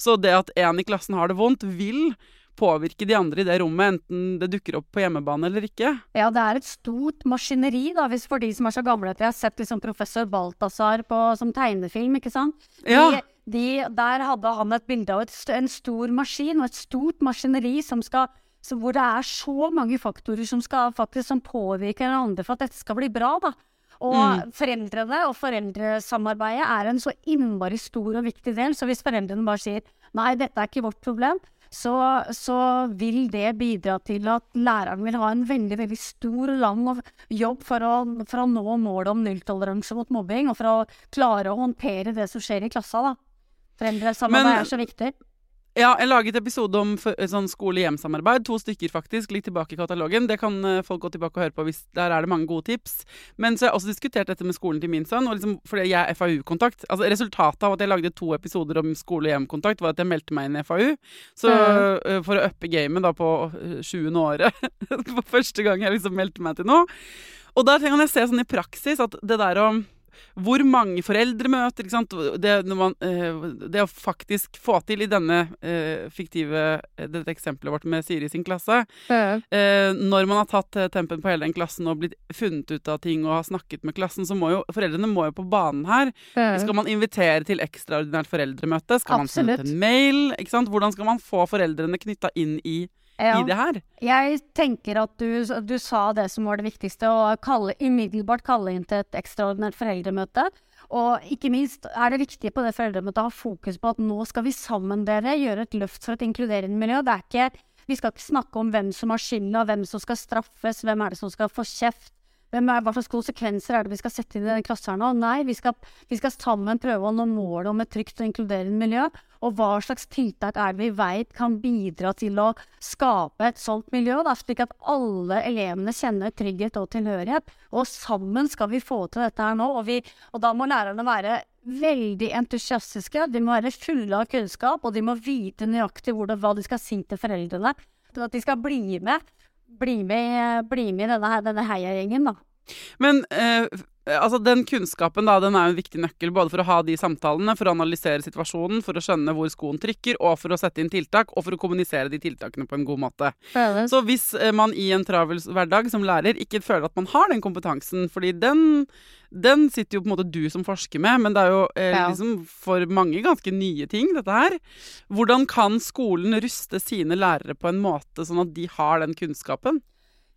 [SPEAKER 1] Så det at en i klassen har det vondt, vil påvirke de andre i det rommet, enten det dukker opp på hjemmebane eller ikke.
[SPEAKER 2] Ja, det er et stort maskineri, da, hvis for de som er så gamle at de har sett liksom professor Balthazar på, som tegnefilm, ikke sant.
[SPEAKER 1] Ja.
[SPEAKER 2] De, de, der hadde han et bilde av et, en stor maskin og et stort maskineri som skal så hvor det er så mange faktorer som, skal, faktisk, som påvirker hverandre for at dette skal bli bra. da. Og mm. foreldrene og foreldresamarbeidet er en så innmari stor og viktig del. Så hvis foreldrene bare sier nei, dette er ikke vårt problem, så, så, vil det bidra til at læreren vil ha en veldig veldig stor og lang jobb for å, for å nå målet om nulltoleranse mot mobbing, og for å klare å håndtere det som skjer i klassa. da. Foreldresamarbeid er så viktig.
[SPEAKER 1] Ja, jeg laget episode om sånn skole-hjem-samarbeid. To stykker, faktisk. Litt tilbake i katalogen. Det kan uh, folk gå tilbake og høre på. hvis Der er det mange gode tips. Men så har jeg også diskutert dette med skolen til min sønn. Og liksom, fordi jeg er FAU-kontakt. Altså, resultatet av at jeg lagde to episoder om skole-hjem-kontakt, var at jeg meldte meg inn i FAU. Så uh, for å uppe gamet da på uh, sjuende året, for første gang jeg liksom meldte meg til noe. Og der kan jeg se sånn i praksis at det der å hvor mange foreldremøter ikke sant? Det, man, eh, det, å faktisk få til i denne eh, fiktive eh, Dette eksempelet vårt med Siri sin klasse ja. Når man har tatt tempen på hele den klassen og blitt funnet ut av ting og har snakket med klassen, så må jo foreldrene må jo på banen her. Ja. Skal man invitere til ekstraordinært foreldremøte? Skal
[SPEAKER 2] Absolutt.
[SPEAKER 1] man sende en mail? Ikke sant? Hvordan skal man få foreldrene knytta inn i ja. i det her.
[SPEAKER 2] Jeg tenker at du, du, sa det som var det viktigste, å kalle, umiddelbart kalle inn til et ekstraordinært foreldremøte. Og ikke minst er det viktig på det foreldremøtet å ha fokus på at nå skal vi sammen dere gjøre et løft for et inkluderende miljø. Det er ikke, vi skal ikke snakke om hvem som har skylda, hvem som skal straffes, hvem er det som skal få kjeft. Er, hva slags konsekvenser er det vi skal sette inn i denne klassen nå? Nei, vi skal, vi skal sammen prøve å nå målet om et trygt og inkluderende miljø. Og hva slags tiltak er det vi veit kan bidra til å skape et sånt miljø, da, slik at alle elevene kjenner trygghet og tilhørighet. Og sammen skal vi få til dette her nå. Og, vi, og da må lærerne være veldig entusiastiske. De må være fulle av kunnskap, og de må vite nøyaktig hvordan, hva de skal si til foreldrene. For at de skal bli med bli med, bli med i denne, denne heiagjengen, da.
[SPEAKER 1] Men eh, altså den kunnskapen da, den er jo en viktig nøkkel både for å ha de samtalene, for å analysere situasjonen, for å skjønne hvor skoen trykker, og for å sette inn tiltak, og for å kommunisere de tiltakene på en god måte. Så hvis eh, man i en travel hverdag som lærer ikke føler at man har den kompetansen, fordi den, den sitter jo på en måte du som forsker med, men det er jo eh, ja. liksom for mange ganske nye ting, dette her. Hvordan kan skolen ruste sine lærere på en måte sånn at de har den kunnskapen?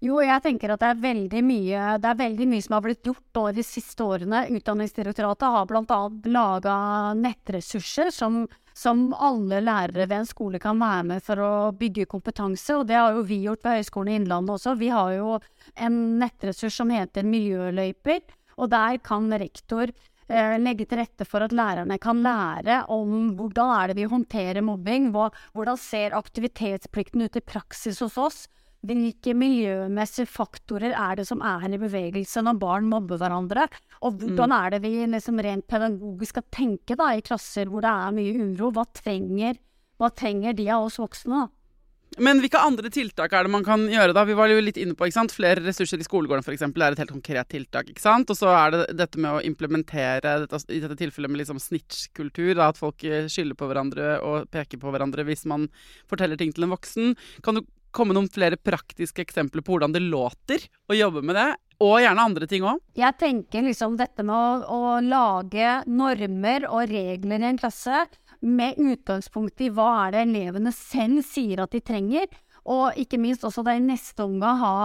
[SPEAKER 2] Jo, jeg tenker at det er veldig mye, er veldig mye som har blitt gjort de siste årene. Utdanningsdirektoratet har bl.a. laga nettressurser som, som, alle lærere ved en skole kan være med for å bygge kompetanse. Og det har jo vi gjort ved Høgskolen i Innlandet også. Vi har jo en nettressurs som heter Miljøløyper. Og der kan rektor eh, legge til rette for at lærerne kan lære om hvordan er det vi håndterer mobbing. Hvordan ser aktivitetsplikten ut i praksis hos oss? Hvilke miljømessige faktorer er det som er i bevegelse når barn mobber hverandre? Og hvordan mm. er det vi liksom rent pedagogisk skal tenke da, i klasser hvor det er mye uro? Hva trenger, hva trenger de av oss voksne? da?
[SPEAKER 1] Men hvilke andre tiltak er det man kan gjøre? da? Vi var jo litt inne på ikke sant? Flere ressurser i skolegården eksempel, er et helt konkret tiltak. ikke sant? Og så er det dette med å implementere, dette, i dette tilfellet med liksom snitch-kultur. At folk eh, skylder på hverandre og peker på hverandre hvis man forteller ting til en voksen. Kan du komme noen flere praktiske eksempler på hvordan det låter å jobbe med det? Og gjerne andre ting òg.
[SPEAKER 2] Jeg tenker liksom dette med å, å, lage normer og regler i en klasse med utgangspunkt i hva er det elevene selv sier at de trenger, og ikke minst også det i neste omgang ha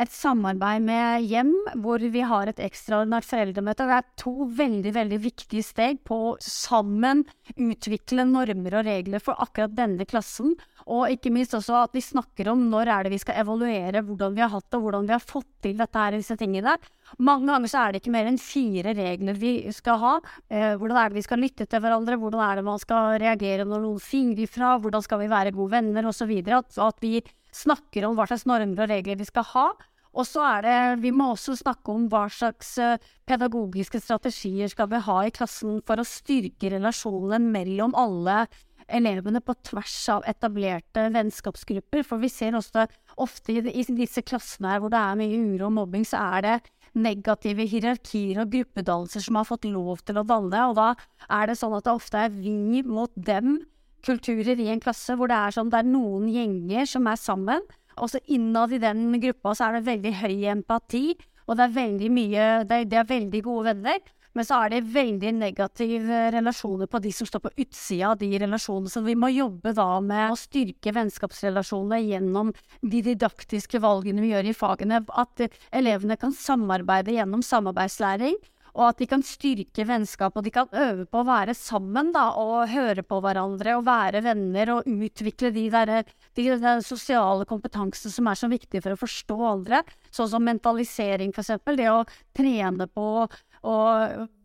[SPEAKER 2] et samarbeid med hjem, hvor vi har et ekstraordinært foreldremøte. Det er to veldig veldig viktige steg på å sammen utvikle normer og regler for akkurat denne klassen. Og ikke minst også at vi snakker om når er det vi skal evaluere hvordan vi har hatt det, hvordan vi har fått til dette her, disse tingene. der. Mange ganger så er det ikke mer enn fire regler vi skal ha. Eh, hvordan er det vi skal lytte til hverandre, hvordan er det man skal reagere når noen sier ifra, hvordan skal vi være gode venner osv. At, at vi snakker om hva slags normer og regler vi skal ha. Og så er det Vi må også snakke om hva slags eh, pedagogiske strategier skal vi ha i klassen for å styrke relasjonene mellom alle elevene på tvers av etablerte vennskapsgrupper. For vi ser også ofte i disse klassene her hvor det er mye uro og mobbing, så er det negative hierarkier og gruppedannelser som har fått lov til å danne. Og da er det sånn at det ofte er vi mot dem kulturer i en klasse hvor det er sånn det er noen gjenger som er sammen. Og så innad i den gruppa så er det veldig høy empati, og det er veldig mye det er veldig gode venner. Men så er det veldig negative relasjoner på de som står på utsida av de relasjonene. Så vi må jobbe da med å styrke vennskapsrelasjonene gjennom de didaktiske valgene vi gjør i fagene. At elevene kan samarbeide gjennom samarbeidslæring og at de kan styrke vennskap, og de kan øve på å være sammen da, og høre på hverandre og være venner og utvikle de der, de der sosiale kompetansene som er så viktige for å forstå andre, sånn som mentalisering, eksempel. Det å trene på å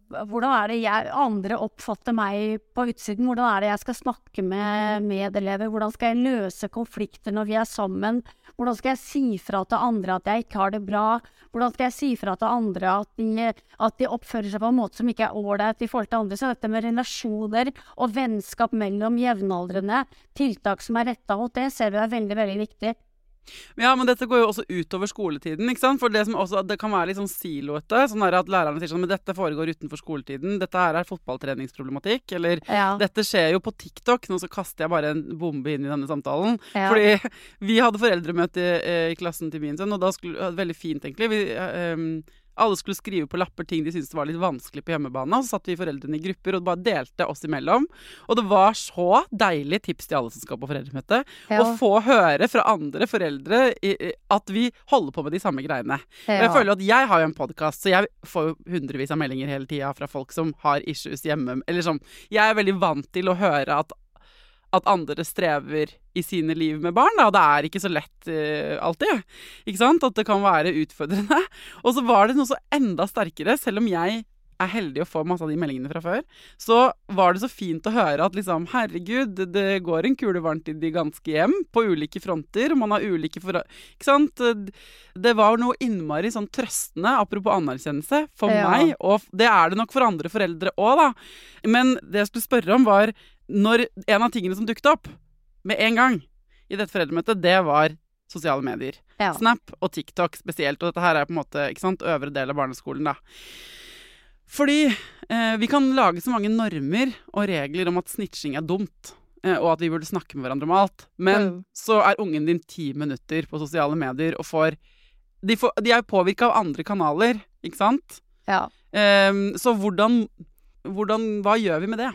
[SPEAKER 2] hvordan er det jeg, andre oppfatter meg på utsiden? Hvordan er det jeg skal snakke med mm. medelever? Hvordan skal jeg løse konflikter når vi er sammen? Hvordan skal jeg si fra til andre at jeg ikke har det bra? Hvordan skal jeg si fra til andre at de, at de oppfører seg på en måte som ikke er ålreit i forhold til andre? Så dette med relasjoner og vennskap mellom jevnaldrende, tiltak som er retta mot det, ser vi er veldig, veldig viktig.
[SPEAKER 1] Ja, men dette går jo også utover skoletiden. ikke sant? For det, som også, det kan være litt sånn siloete. sånn at Lærerne sier sånn men dette foregår utenfor skoletiden. Dette her er fotballtreningsproblematikk. Eller ja. dette skjer jo på TikTok. Nå så kaster jeg bare en bombe inn i denne samtalen. Ja. Fordi vi hadde foreldremøte i, eh, i, klassen til min sønn, og da skulle Veldig fint, egentlig. Vi, um, alle skulle skrive på lapper ting de syntes var litt vanskelig på hjemmebane. Og så satt vi foreldrene i grupper og bare delte oss imellom. Og det var så deilig tips til alle som skal på foreldremøte, ja. å få høre fra andre foreldre at vi holder på med de samme greiene. Ja. Og jeg føler at jeg har jo en podkast, så jeg får jo hundrevis av meldinger hele tida fra folk som har issues hjemme. Eller sånn Jeg er veldig vant til å høre at at andre strever i sine liv med barn. Da. Det er ikke så lett uh, alltid. Ikke sant? At det kan være utfordrende. Og så var det noe så enda sterkere, selv om jeg er heldig å få masse av de meldingene fra før, så var det så fint å høre at liksom Herregud, det går en kule varmt i de ganske hjem, på ulike fronter. og Man har ulike for... Ikke sant? Det var noe innmari sånn trøstende, apropos anerkjennelse, for ja. meg. Og det er det nok for andre foreldre òg, da. Men det jeg skulle spørre om, var når en av tingene som dukket opp med en gang i dette foreldremøtet, det var sosiale medier. Ja. Snap og TikTok spesielt. Og dette her er på en måte ikke sant, øvre del av barneskolen, da. Fordi eh, vi kan lage så mange normer og regler om at snitching er dumt. Eh, og at vi burde snakke med hverandre om alt. Men mm. så er ungen din ti minutter på sosiale medier og får De, får, de er påvirka av andre kanaler, ikke sant?
[SPEAKER 2] Ja.
[SPEAKER 1] Eh, så hvordan, hvordan Hva gjør vi med det?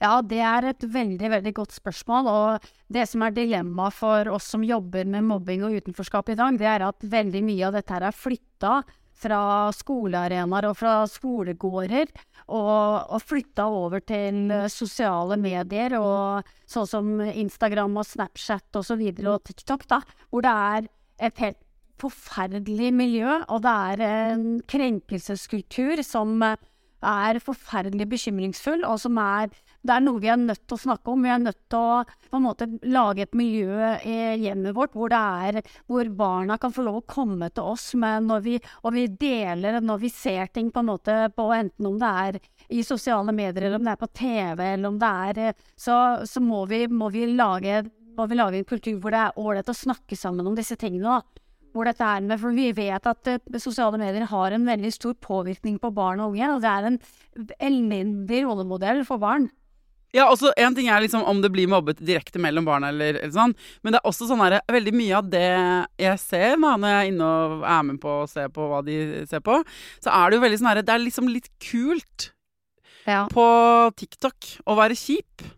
[SPEAKER 2] Ja, det er et veldig veldig godt spørsmål. Og det som er dilemmaet for oss som jobber med mobbing og utenforskap i dag, det er at veldig mye av dette her er flytta fra skolearenaer og fra skolegårder, og, og flytta over til uh, sosiale medier, og sånn som Instagram og Snapchat og så videre, og TikTok, da, hvor det er et helt forferdelig miljø, og det er en krenkelseskultur som uh, er forferdelig bekymringsfull, og som er det er noe vi er nødt til å snakke om. Vi er nødt til å på en måte lage et miljø i hjemmet vårt hvor, er, hvor barna kan få lov å komme til oss når vi, og vi deler når vi ser ting på en måte på enten om det er i sosiale medier, eller om det er på TV, eller om det er Så, så må, vi, må, vi lage, må, vi, lage, en kultur hvor det er ålreit å snakke sammen om disse tingene. da hvor dette er med, for Vi vet at uh, sosiale medier har en veldig stor påvirkning på barn og unge. og Det er en elendig rollemodell for barn.
[SPEAKER 1] Ja, også En ting er liksom om det blir mobbet direkte mellom barna, eller, eller sånn, men det er også sånn her, veldig mye av det jeg ser da, når jeg er inne og er med på å se på hva de ser på, så er det jo veldig sånn her Det er liksom litt kult ja. på TikTok å være kjip.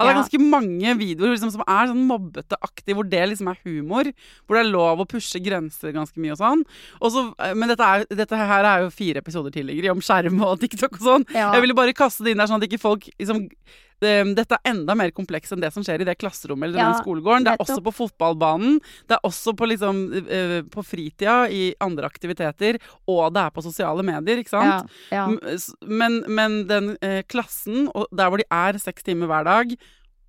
[SPEAKER 1] Ja, det er ganske mange videoer liksom, som er sånn mobbete-aktig, hvor det liksom er humor. Hvor det er lov å pushe grenser ganske mye og sånn. Også, eh, men dette, er, dette, her er jo fire episoder tidligere om skjerm og TikTok og sånn. Ja. Jeg ville bare kaste det inn der sånn at ikke folk liksom dette er enda mer komplekst enn det som skjer i det klasserommet eller ja, den skolegården. Det er også på fotballbanen, det er også på, liksom, uh, på fritida, i andre aktiviteter, og det er på sosiale medier, ikke sant? Ja, ja. Men, men, den uh, klassen, der hvor de er seks timer hver dag,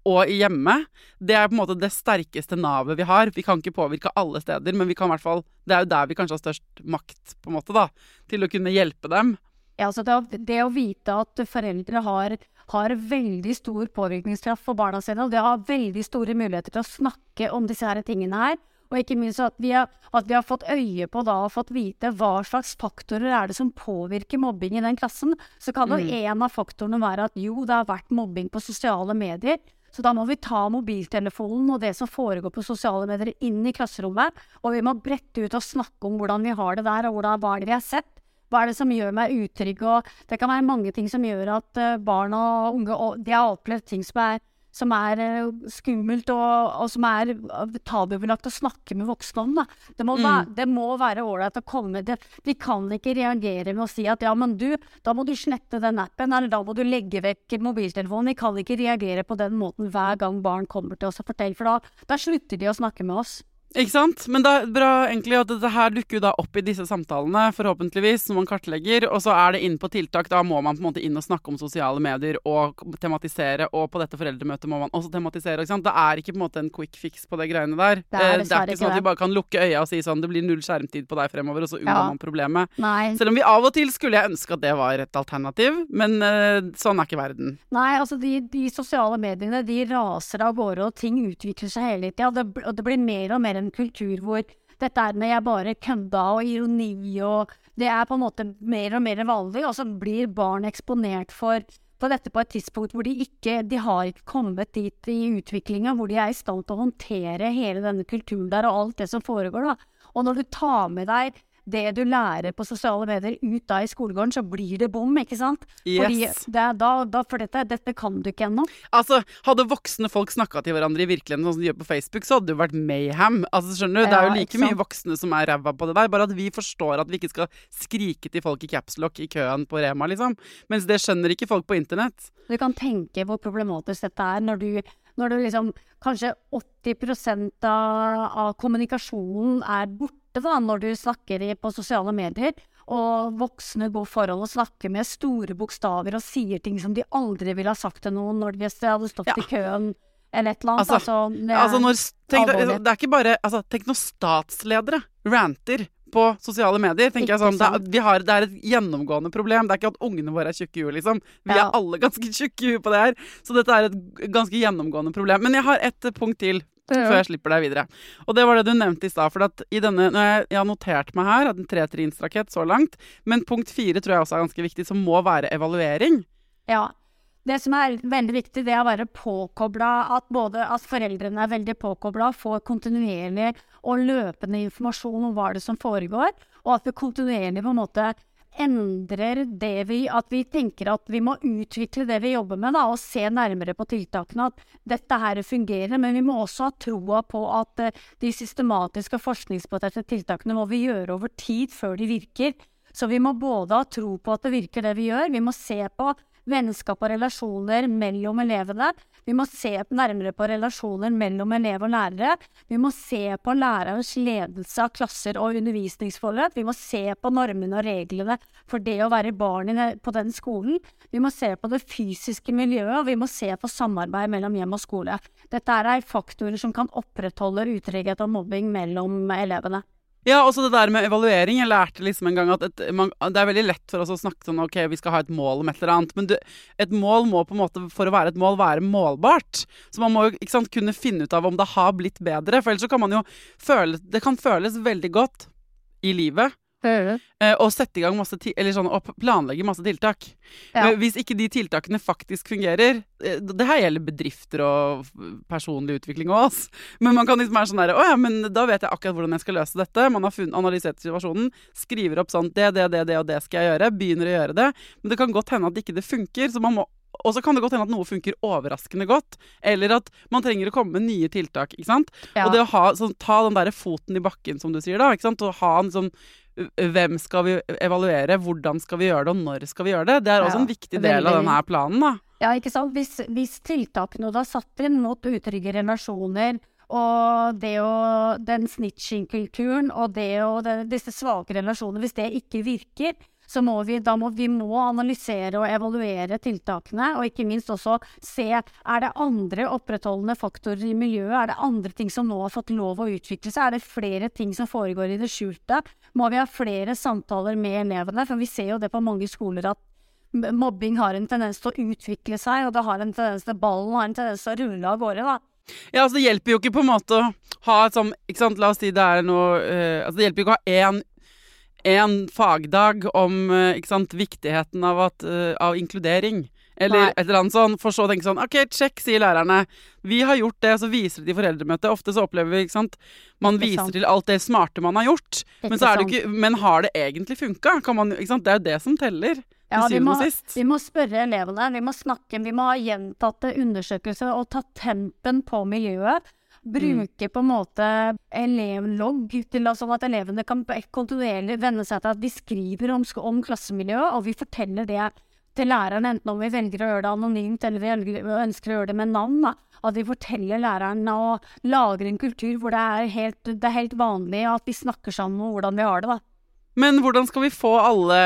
[SPEAKER 1] og hjemme, det er på en måte det sterkeste navet vi har. Vi kan ikke påvirke alle steder, men vi kan hvert fall, det er jo der vi kanskje har størst makt på en måte da, til å kunne hjelpe dem.
[SPEAKER 2] Ja, altså det, det å vite at foreldre har, har veldig stor påvirkningskraft for barna sine, og de har veldig store muligheter til å snakke om disse her tingene her. Og ikke minst at vi, har, at vi har fått øye på da, og fått vite hva slags faktorer er det som påvirker mobbing i den klassen. Så kan jo mm. en av faktorene være at jo, det har vært mobbing på sosiale medier. Så da må vi ta mobiltelefonen og det som foregår på sosiale medier inn i klasserommet. Og vi må brette ut og snakke om hvordan vi har det der, og hvordan, hva er det vi har sett. Hva er det som gjør meg utrygg? Og det kan være mange ting som gjør at uh, barn og unge de har opplevd ting som er som er uh, skummelt, og, og, som er uh, tabubelagt å snakke med voksne om. Da. Det må, mm. være, det må være ålreit å komme det. Vi kan ikke reagere med å si at ja, men du, da må du slette den appen, eller da må du legge vekk mobiltelefonen. Vi kan ikke reagere på den måten hver gang barn kommer til oss og forteller, for da, da slutter de å snakke med oss.
[SPEAKER 1] Ikke sant? Men det er bra egentlig at dette her dukker jo da opp i disse samtalene, forhåpentligvis, som man kartlegger. Og så er det inn på tiltak. Da må man på en måte inn og snakke om sosiale medier og tematisere. Og på dette foreldremøtet må man også tematisere. Ikke sant? Det er ikke på en måte en quick fix på det greiene der. Det er, eh, det er ikke sånn at vi bare kan lukke øya og si sånn det blir null skjermtid på deg fremover, og så unngår ja. man problemet.
[SPEAKER 2] Nei.
[SPEAKER 1] Selv om vi av og til skulle jeg ønske at det var et alternativ, men uh, sånn er ikke verden.
[SPEAKER 2] Nei, altså de, de, sosiale mediene de raser av gårde, og ting utvikler seg hele tida. Ja, og det blir mer og mer en kultur hvor dette er med jeg bare kødda og ironi og Det er på en måte mer og mer vanlig, og så blir barn eksponert for på dette på et tidspunkt hvor de ikke de har ikke kommet dit i utviklinga hvor de er i stand til å håndtere hele denne kulturen der og alt det som foregår. da. Og når du tar med deg det du lærer på sosiale medier ut da i skolegården, så blir det bom, ikke sant?
[SPEAKER 1] Yes.
[SPEAKER 2] Det da, da, for dette, dette, kan du ikke ennå.
[SPEAKER 1] Altså, hadde voksne folk snakka til hverandre i virkeligheten sånn som de gjør på Facebook, så hadde det jo vært mayhem. Altså, skjønner du? Det er jo like mye voksne som er ræva på det der, bare at vi forstår at vi ikke skal skrike til folk i capslock i køen på Rema, liksom. Mens det skjønner ikke folk på internett.
[SPEAKER 2] Du kan tenke hvor problematisk dette er når du Når du liksom Kanskje 80 av, av kommunikasjonen er borte da, når du snakker i, på sosiale medier. Og voksne går forhold og snakker med store bokstaver og sier ting som de aldri ville ha sagt til noen når de hadde stått
[SPEAKER 1] Ja.
[SPEAKER 2] i køen eller et eller annet.
[SPEAKER 1] Altså,
[SPEAKER 2] Altså, det,
[SPEAKER 1] Altså når, tenk, det er ikke bare altså, Tenk når statsledere ranter på sosiale medier. tenker jeg sånn, det, er, vi har, det er et gjennomgående problem. Det er ikke at ungene våre er tjukke i huet, liksom. Vi
[SPEAKER 2] Ja.
[SPEAKER 1] er alle ganske tjukke i huet på det her. Så dette er et ganske gjennomgående problem. Men jeg har ett punkt til før jeg slipper deg videre. Og det var det du nevnte i stad. For at i denne, jeg, jeg har notert meg her at en tretrinnsrakett så langt, men punkt fire tror jeg også er ganske viktig, som må være evaluering.
[SPEAKER 2] Ja. Det som er veldig viktig, det er å være påkobla, at både at foreldrene er veldig påkobla, får kontinuerlig og løpende informasjon om hva det er som foregår, og at vi kontinuerlig på en måte endrer det vi At vi tenker at vi må utvikle det vi jobber med, da, og se nærmere på tiltakene. At dette her fungerer, men vi må også ha troa på at eh, de systematiske og forskningsbaserte tiltakene må vi gjøre over tid før de virker. Så vi må både ha tro på at det virker det vi gjør, vi må se på vennskap og relasjoner mellom elevene. Vi må se nærmere på relasjoner mellom elev og lærere. Vi må se på lærerens ledelse av klasser og undervisningsforhold. Vi må se på normene og reglene for det å være barn på den skolen. Vi må se på det fysiske miljøet, og vi må se på samarbeid mellom hjem og skole. Dette er faktorer som kan opprettholde utrygghet og mobbing mellom elevene.
[SPEAKER 1] Ja, også det der med evaluering. Jeg lærte liksom en gang at et, man, det er veldig lett for oss å snakke sånn ok, vi skal ha et mål om et eller annet, men du, et mål må på en måte, for å være et mål, være målbart. Så man må jo ikke sant, kunne finne ut av om det har blitt bedre, for ellers så kan man jo føle Det kan føles veldig godt i livet eh, å sette i gang masse eller sånn, og planlegge masse tiltak.
[SPEAKER 2] Ja.
[SPEAKER 1] Hvis ikke de tiltakene faktisk fungerer eh, Det her gjelder bedrifter og personlig utvikling òg, oss, Men man kan liksom være sånn der Å ja, men da vet jeg akkurat hvordan jeg skal løse dette. Man har analysert situasjonen, skriver opp sånn Det, det, det, det og det skal jeg gjøre. Begynner å gjøre det. Men det kan godt hende at ikke det funker. Så man må og så kan det godt hende at noe funker overraskende godt, eller at man trenger å komme med nye tiltak. ikke sant?
[SPEAKER 2] Ja.
[SPEAKER 1] Og det å ha, sånn, ta den der foten i bakken, som du sier, da. ikke sant? Og ha en sånn Hvem skal vi evaluere, hvordan skal vi gjøre det, og når skal vi gjøre det? Det er også
[SPEAKER 2] Ja,
[SPEAKER 1] en viktig del av
[SPEAKER 2] veldig.
[SPEAKER 1] denne planen, da.
[SPEAKER 2] Ja, ikke sant. Hvis, hvis tiltakene har satt inn mot utrygge relasjoner, og det å, den snitching-kulturen og det å, disse svake relasjonene, hvis det ikke virker, så må vi, da må vi må analysere og evaluere tiltakene, og ikke minst også se er det andre opprettholdende faktorer i miljøet, er det andre ting som nå har fått lov å utvikle seg, er det flere ting som foregår i det skjulte, må vi ha flere samtaler med elevene, for vi ser jo det på mange skoler at mobbing har en tendens til å utvikle seg, og det har en tendens til ballen har en tendens til å rulle av gårde, da.
[SPEAKER 1] Ja, altså Det hjelper jo ikke på en måte å ha et sånn ikke sant, La oss si det er noe eh, altså Det hjelper jo ikke å ha én en fagdag om eh, sant, viktigheten av, at, eh, av inkludering. Eller
[SPEAKER 2] Nei.
[SPEAKER 1] et eller annet sånn, for så å tenke sånn OK, check, sier lærerne. Vi har gjort det, så viser de i foreldremøtet. Ofte så opplever vi, ikke sant Man viser
[SPEAKER 2] sant.
[SPEAKER 1] til alt det smarte man har gjort. Men,
[SPEAKER 2] Ikke
[SPEAKER 1] så er det ikke, men har det egentlig funka? Kan man? Det er jo det som teller.
[SPEAKER 2] Ja, vi må, vi må spørre elevene, vi må snakke, vi må ha gjentatte undersøkelser og ta tempen på miljøet. Bruke på en måte elevlogg til sånn at elevene kan kontinuerlig venne seg til at de skriver om, om klassemiljøet, og vi forteller det til læreren, enten om vi velger å gjøre det anonymt eller vi ønsker å gjøre det med navn. Da. At vi forteller læreren og lager en kultur hvor det er helt, det er helt vanlig at vi snakker sammen om hvordan vi har det. da.
[SPEAKER 1] Men hvordan skal vi få alle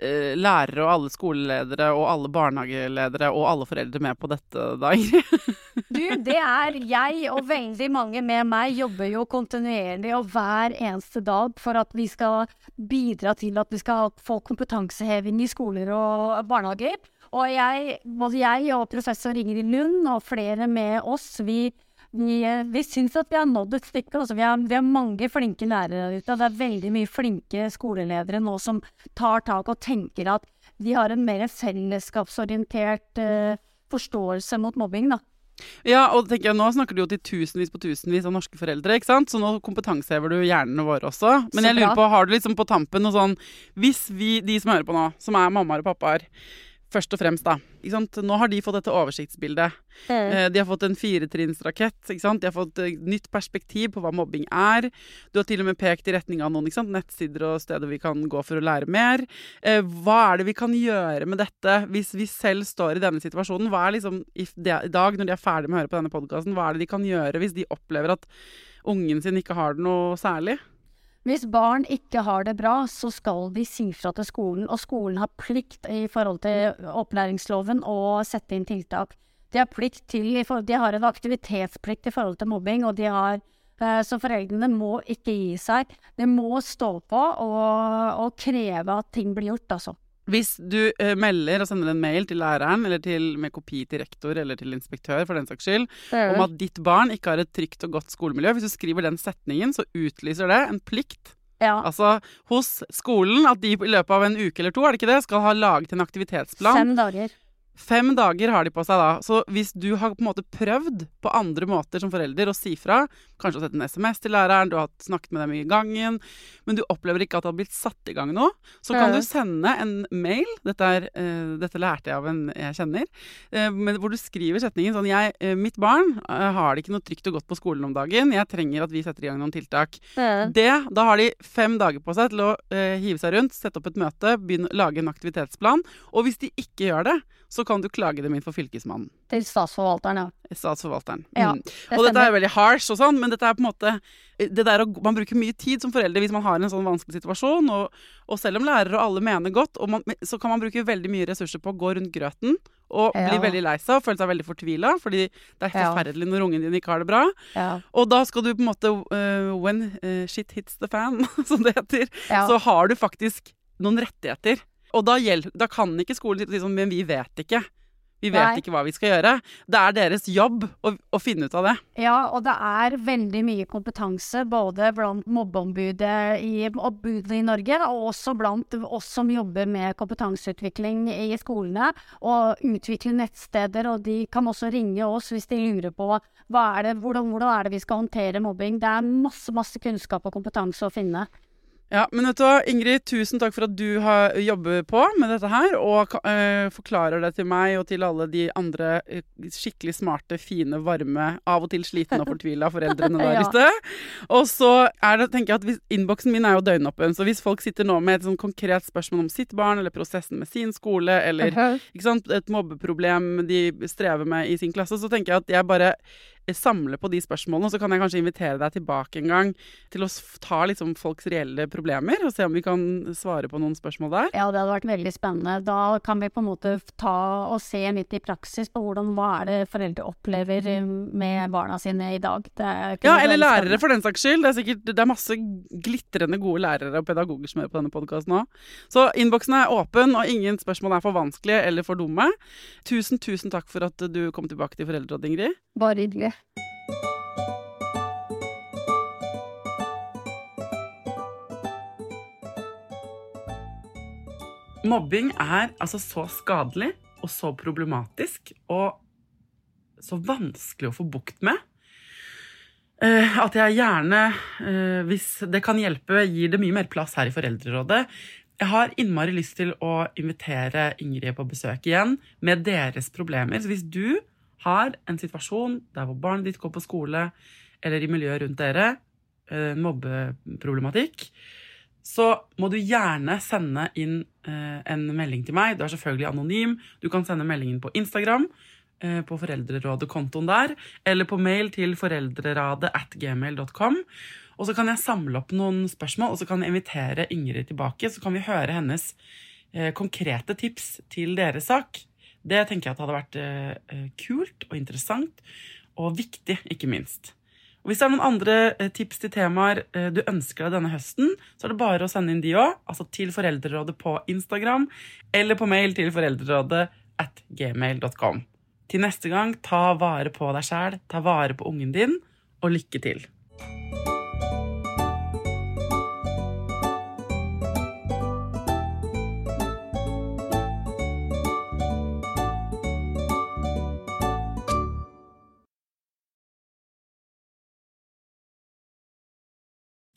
[SPEAKER 1] eh, lærere og alle skoleledere og alle barnehageledere og alle foreldre med på dette, da, Ingrid?
[SPEAKER 2] Du, det er jeg og veldig mange med meg jobber jo kontinuerlig og hver eneste dag for at vi skal bidra til at vi skal få kompetanseheving i skoler og barnehager. Og jeg, både jeg og professor Ingrid Lund og flere med oss, vi, vi, eh, vi syns at vi har nådd et stykke. Altså, vi, har, vi har mange flinke lærere der ute, det er veldig mye flinke skoleledere nå som tar tak og tenker at de har en mer fellesskapsorientert uh, forståelse mot mobbing, da.
[SPEAKER 1] Ja, og tenker jeg, Nå snakker du jo til tusenvis på tusenvis av norske foreldre, ikke sant? så nå kompetansehever du hjernene våre også. Men jeg lurer på, har du liksom på tampen noe sånn Hvis vi, de som hører på nå, som er mammaer og pappaer, først og fremst, da. Ikke sant? Nå har de fått dette oversiktsbildet. Mm. De har fått en firetrinnsrakett. ikke sant? De har fått eh, nytt perspektiv på hva mobbing er. Du har til og med pekt i retning av noen ikke sant? nettsider og steder vi kan gå for å lære mer. Eh, hva er det vi kan gjøre med dette hvis vi selv står i denne situasjonen? Hva er liksom i dag, når de er ferdig med å høre på denne podkasten, hva er det de kan gjøre hvis de opplever at ungen sin ikke har det noe særlig?
[SPEAKER 2] Hvis barn ikke har det bra, så skal de si fra til skolen, og skolen har plikt i forhold til opplæringsloven å sette inn tiltak. De har, til, de har en aktivitetsplikt i forhold til mobbing, og de har eh, så foreldrene må ikke gi seg. De må stå på og, og kreve at ting blir gjort, altså.
[SPEAKER 1] Hvis du eh, melder og sender en mail til læreren, eller til, med kopi til rektor eller til inspektør for den saks skyld, om at ditt barn ikke har et trygt og godt skolemiljø, hvis du skriver den setningen, så utlyser det en plikt
[SPEAKER 2] Ja.
[SPEAKER 1] altså hos skolen at de i løpet av en uke eller to, er det ikke det, skal ha laget en aktivitetsplan.
[SPEAKER 2] Fem dager.
[SPEAKER 1] Fem dager har de på seg da. Så hvis du har på en måte prøvd på andre måter som forelder å si fra, kanskje å sette en SMS til læreren, du har snakket med dem i gangen, men du opplever ikke at det har blitt satt i gang noe, så kan du sende en mail. Dette, er, uh, dette lærte jeg av en jeg kjenner. Uh, hvor du skriver setningen sånn jeg, uh, Mitt barn har det ikke noe trygt og godt på skolen om dagen. Jeg trenger at vi setter i gang noen tiltak. Det, da har de fem dager på seg til å hive seg rundt, sette opp et møte, begynne, lage en aktivitetsplan. Og hvis de ikke gjør det, så kan du klage dem inn for Fylkesmannen.
[SPEAKER 2] Til statsforvalteren, ja.
[SPEAKER 1] Statsforvalteren.
[SPEAKER 2] Ja,
[SPEAKER 1] Mm.
[SPEAKER 2] det
[SPEAKER 1] Og dette er veldig harsh og sånn, men dette er på en måte det der Man bruker mye tid som foreldre hvis man har en sånn vanskelig situasjon. Og, og selv om lærere og alle mener godt, man, så kan man bruke veldig mye ressurser på å gå rundt grøten og
[SPEAKER 2] Ja.
[SPEAKER 1] bli veldig lei seg og føle seg veldig fortvila, fordi det er forferdelig når ungen din ikke har det bra.
[SPEAKER 2] ja.
[SPEAKER 1] Og da skal du på en måte uh, When eh, shit hits the fan, som det heter,
[SPEAKER 2] Ja.
[SPEAKER 1] så har du faktisk noen rettigheter. Og da, da kan ikke skolen si sånn Men vi vet ikke. Vi vet
[SPEAKER 2] Nei.
[SPEAKER 1] ikke hva vi skal gjøre. Det er deres jobb å, å finne ut av det.
[SPEAKER 2] Ja, og det er veldig mye kompetanse både blant mobbeombudet i, i Norge, og også blant oss som jobber med kompetanseutvikling i skolene, og utvikle nettsteder. Og de kan også ringe oss hvis de lurer på det, hvordan, hvordan er det vi skal håndtere mobbing. Det er masse, masse kunnskap og kompetanse å finne.
[SPEAKER 1] Ja, men vet du hva, Ingrid, tusen takk for at du har jobber på med dette her, og eh, forklarer det til meg og til alle de andre eh, skikkelig smarte, fine, varme, av og til slitne og fortvila foreldrene der
[SPEAKER 2] Ja.
[SPEAKER 1] ute. Og så er det, tenker jeg at hvis, Innboksen min er jo døgnåpen, så hvis folk sitter nå med et sånn konkret spørsmål om sitt barn, eller prosessen med sin skole, eller ikke sant, et mobbeproblem de strever med i sin klasse, så tenker jeg at jeg bare samler på de spørsmålene, og så kan jeg kanskje invitere deg tilbake en gang til å ta liksom folks reelle problemer, og se om vi kan svare på noen spørsmål der.
[SPEAKER 2] Ja, det hadde vært veldig spennende. Da kan vi på en måte ta og se litt i praksis på hvordan hva er det foreldre opplever eh, med barna sine i dag.
[SPEAKER 1] Ja, eller lærere for den saks skyld. Det er sikkert det er masse glitrende gode lærere og pedagoger som hører på denne podkasten òg. Så innboksen er åpen, og ingen spørsmål er for vanskelige eller for dumme. Tusen, tusen takk for at du kom tilbake til Foreldrerådet, Ingrid.
[SPEAKER 2] Bare hyggelig.
[SPEAKER 1] Mobbing er altså så skadelig og så problematisk og så vanskelig å få bukt med. eh, at jeg gjerne, eh, hvis det kan hjelpe, gir det mye mer plass her i Foreldrerådet. Jeg har innmari lyst til å invitere Ingrid på besøk igjen med deres problemer. Så hvis du har en situasjon der hvor barnet ditt går på skole, eller i miljøet rundt dere, eh, mobbeproblematikk, så må du gjerne sende inn eh, en melding til meg. Du er selvfølgelig anonym. Du kan sende meldingen på Instagram, eh, på Foreldrerådet-kontoen der, eller på mail til foreldreradet at gmail.com. Og så kan jeg samle opp noen spørsmål, og så kan jeg invitere Ingrid tilbake. Så kan vi høre hennes konkrete tips til deres sak. Det tenker jeg at hadde vært eh, eh, kult og interessant, og viktig, ikke minst. Og Hvis det er noen andre eh, tips til temaer du ønsker deg denne høsten, så er det bare å sende inn de òg. Altså til Foreldrerådet på Instagram, eller på mail til foreldrerådet at gmail.com. Til neste gang, ta vare på deg sjæl, ta vare på ungen din, og lykke til.